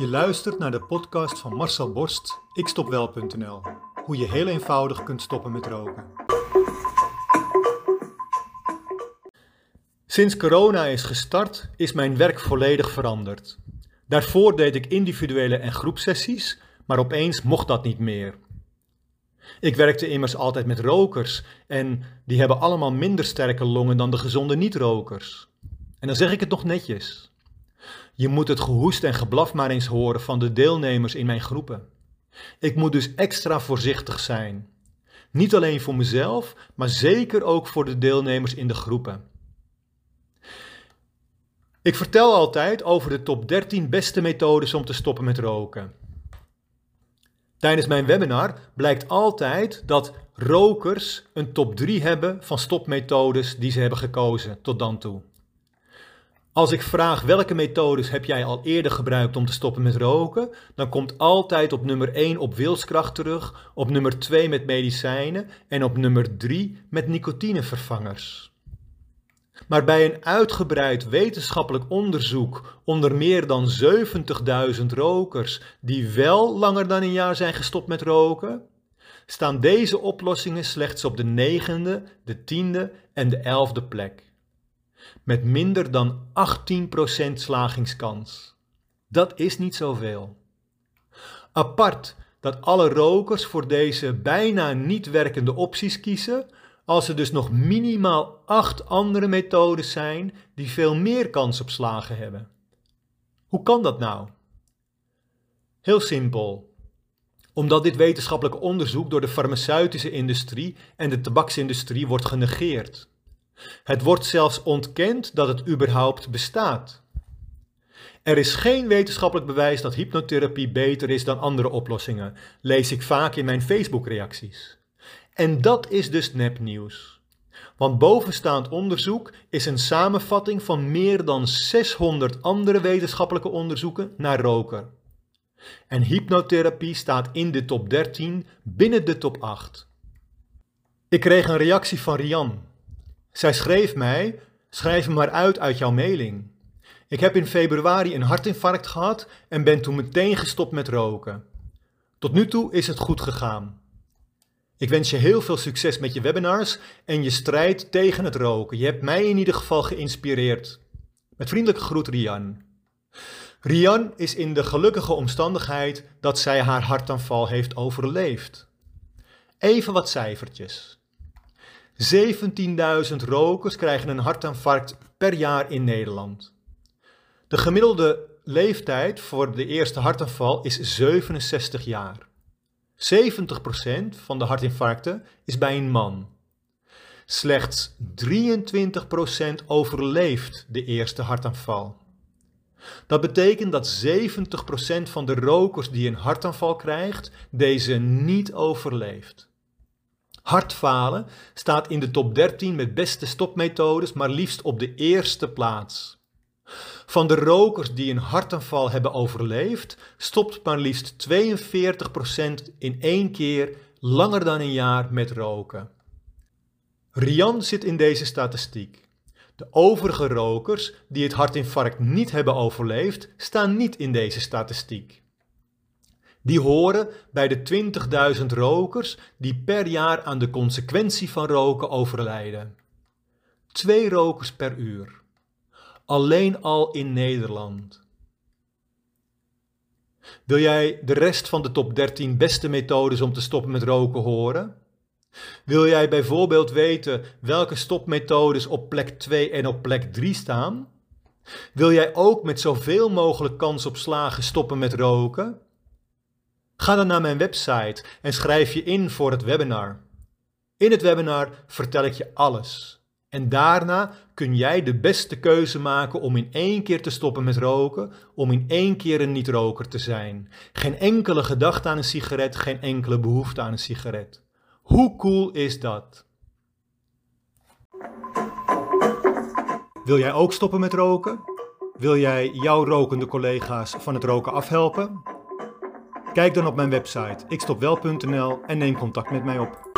Je luistert naar de podcast van Marcel Borst, ikstopwel.nl. Hoe je heel eenvoudig kunt stoppen met roken. Sinds corona is gestart, is mijn werk volledig veranderd. Daarvoor deed ik individuele en groepsessies, maar opeens mocht dat niet meer. Ik werkte immers altijd met rokers en die hebben allemaal minder sterke longen dan de gezonde niet-rokers. En dan zeg ik het nog netjes. Je moet het gehoest en geblaf maar eens horen van de deelnemers in mijn groepen. Ik moet dus extra voorzichtig zijn. Niet alleen voor mezelf, maar zeker ook voor de deelnemers in de groepen. Ik vertel altijd over de top 13 beste methodes om te stoppen met roken. Tijdens mijn webinar blijkt altijd dat rokers een top 3 hebben van stopmethodes die ze hebben gekozen tot dan toe. Als ik vraag welke methodes heb jij al eerder gebruikt om te stoppen met roken, dan komt altijd op nummer 1 op wilskracht terug, op nummer 2 met medicijnen en op nummer 3 met nicotinevervangers. Maar bij een uitgebreid wetenschappelijk onderzoek onder meer dan 70.000 rokers die wel langer dan een jaar zijn gestopt met roken, staan deze oplossingen slechts op de negende, de tiende en de elfde plek met minder dan 18% slagingskans. Dat is niet zoveel. Apart dat alle rokers voor deze bijna niet werkende opties kiezen, als er dus nog minimaal 8 andere methodes zijn die veel meer kans op slagen hebben. Hoe kan dat nou? Heel simpel. Omdat dit wetenschappelijk onderzoek door de farmaceutische industrie en de tabaksindustrie wordt genegeerd. Het wordt zelfs ontkend dat het überhaupt bestaat. Er is geen wetenschappelijk bewijs dat hypnotherapie beter is dan andere oplossingen, lees ik vaak in mijn Facebook-reacties. En dat is dus nepnieuws. Want bovenstaand onderzoek is een samenvatting van meer dan 600 andere wetenschappelijke onderzoeken naar roken. En hypnotherapie staat in de top 13 binnen de top 8. Ik kreeg een reactie van Rian, zij schreef mij: Schrijf me maar uit uit jouw mailing. Ik heb in februari een hartinfarct gehad en ben toen meteen gestopt met roken. Tot nu toe is het goed gegaan. Ik wens je heel veel succes met je webinars en je strijd tegen het roken. Je hebt mij in ieder geval geïnspireerd. Met vriendelijke groet Rian. Rian is in de gelukkige omstandigheid dat zij haar hartaanval heeft overleefd. Even wat cijfertjes. 17.000 rokers krijgen een hartinfarct per jaar in Nederland. De gemiddelde leeftijd voor de eerste hartaanval is 67 jaar. 70% van de hartinfarcten is bij een man. Slechts 23% overleeft de eerste hartaanval. Dat betekent dat 70% van de rokers die een hartaanval krijgt, deze niet overleeft. Hartfalen staat in de top 13 met beste stopmethodes, maar liefst op de eerste plaats. Van de rokers die een hartaanval hebben overleefd, stopt maar liefst 42% in één keer langer dan een jaar met roken. Rian zit in deze statistiek. De overige rokers die het hartinfarct niet hebben overleefd, staan niet in deze statistiek. Die horen bij de 20.000 rokers die per jaar aan de consequentie van roken overlijden. Twee rokers per uur. Alleen al in Nederland. Wil jij de rest van de top 13 beste methodes om te stoppen met roken horen? Wil jij bijvoorbeeld weten welke stopmethodes op plek 2 en op plek 3 staan? Wil jij ook met zoveel mogelijk kans op slagen stoppen met roken? Ga dan naar mijn website en schrijf je in voor het webinar. In het webinar vertel ik je alles. En daarna kun jij de beste keuze maken om in één keer te stoppen met roken, om in één keer een niet-roker te zijn. Geen enkele gedachte aan een sigaret, geen enkele behoefte aan een sigaret. Hoe cool is dat? Wil jij ook stoppen met roken? Wil jij jouw rokende collega's van het roken afhelpen? Kijk dan op mijn website ikstopwel.nl en neem contact met mij op.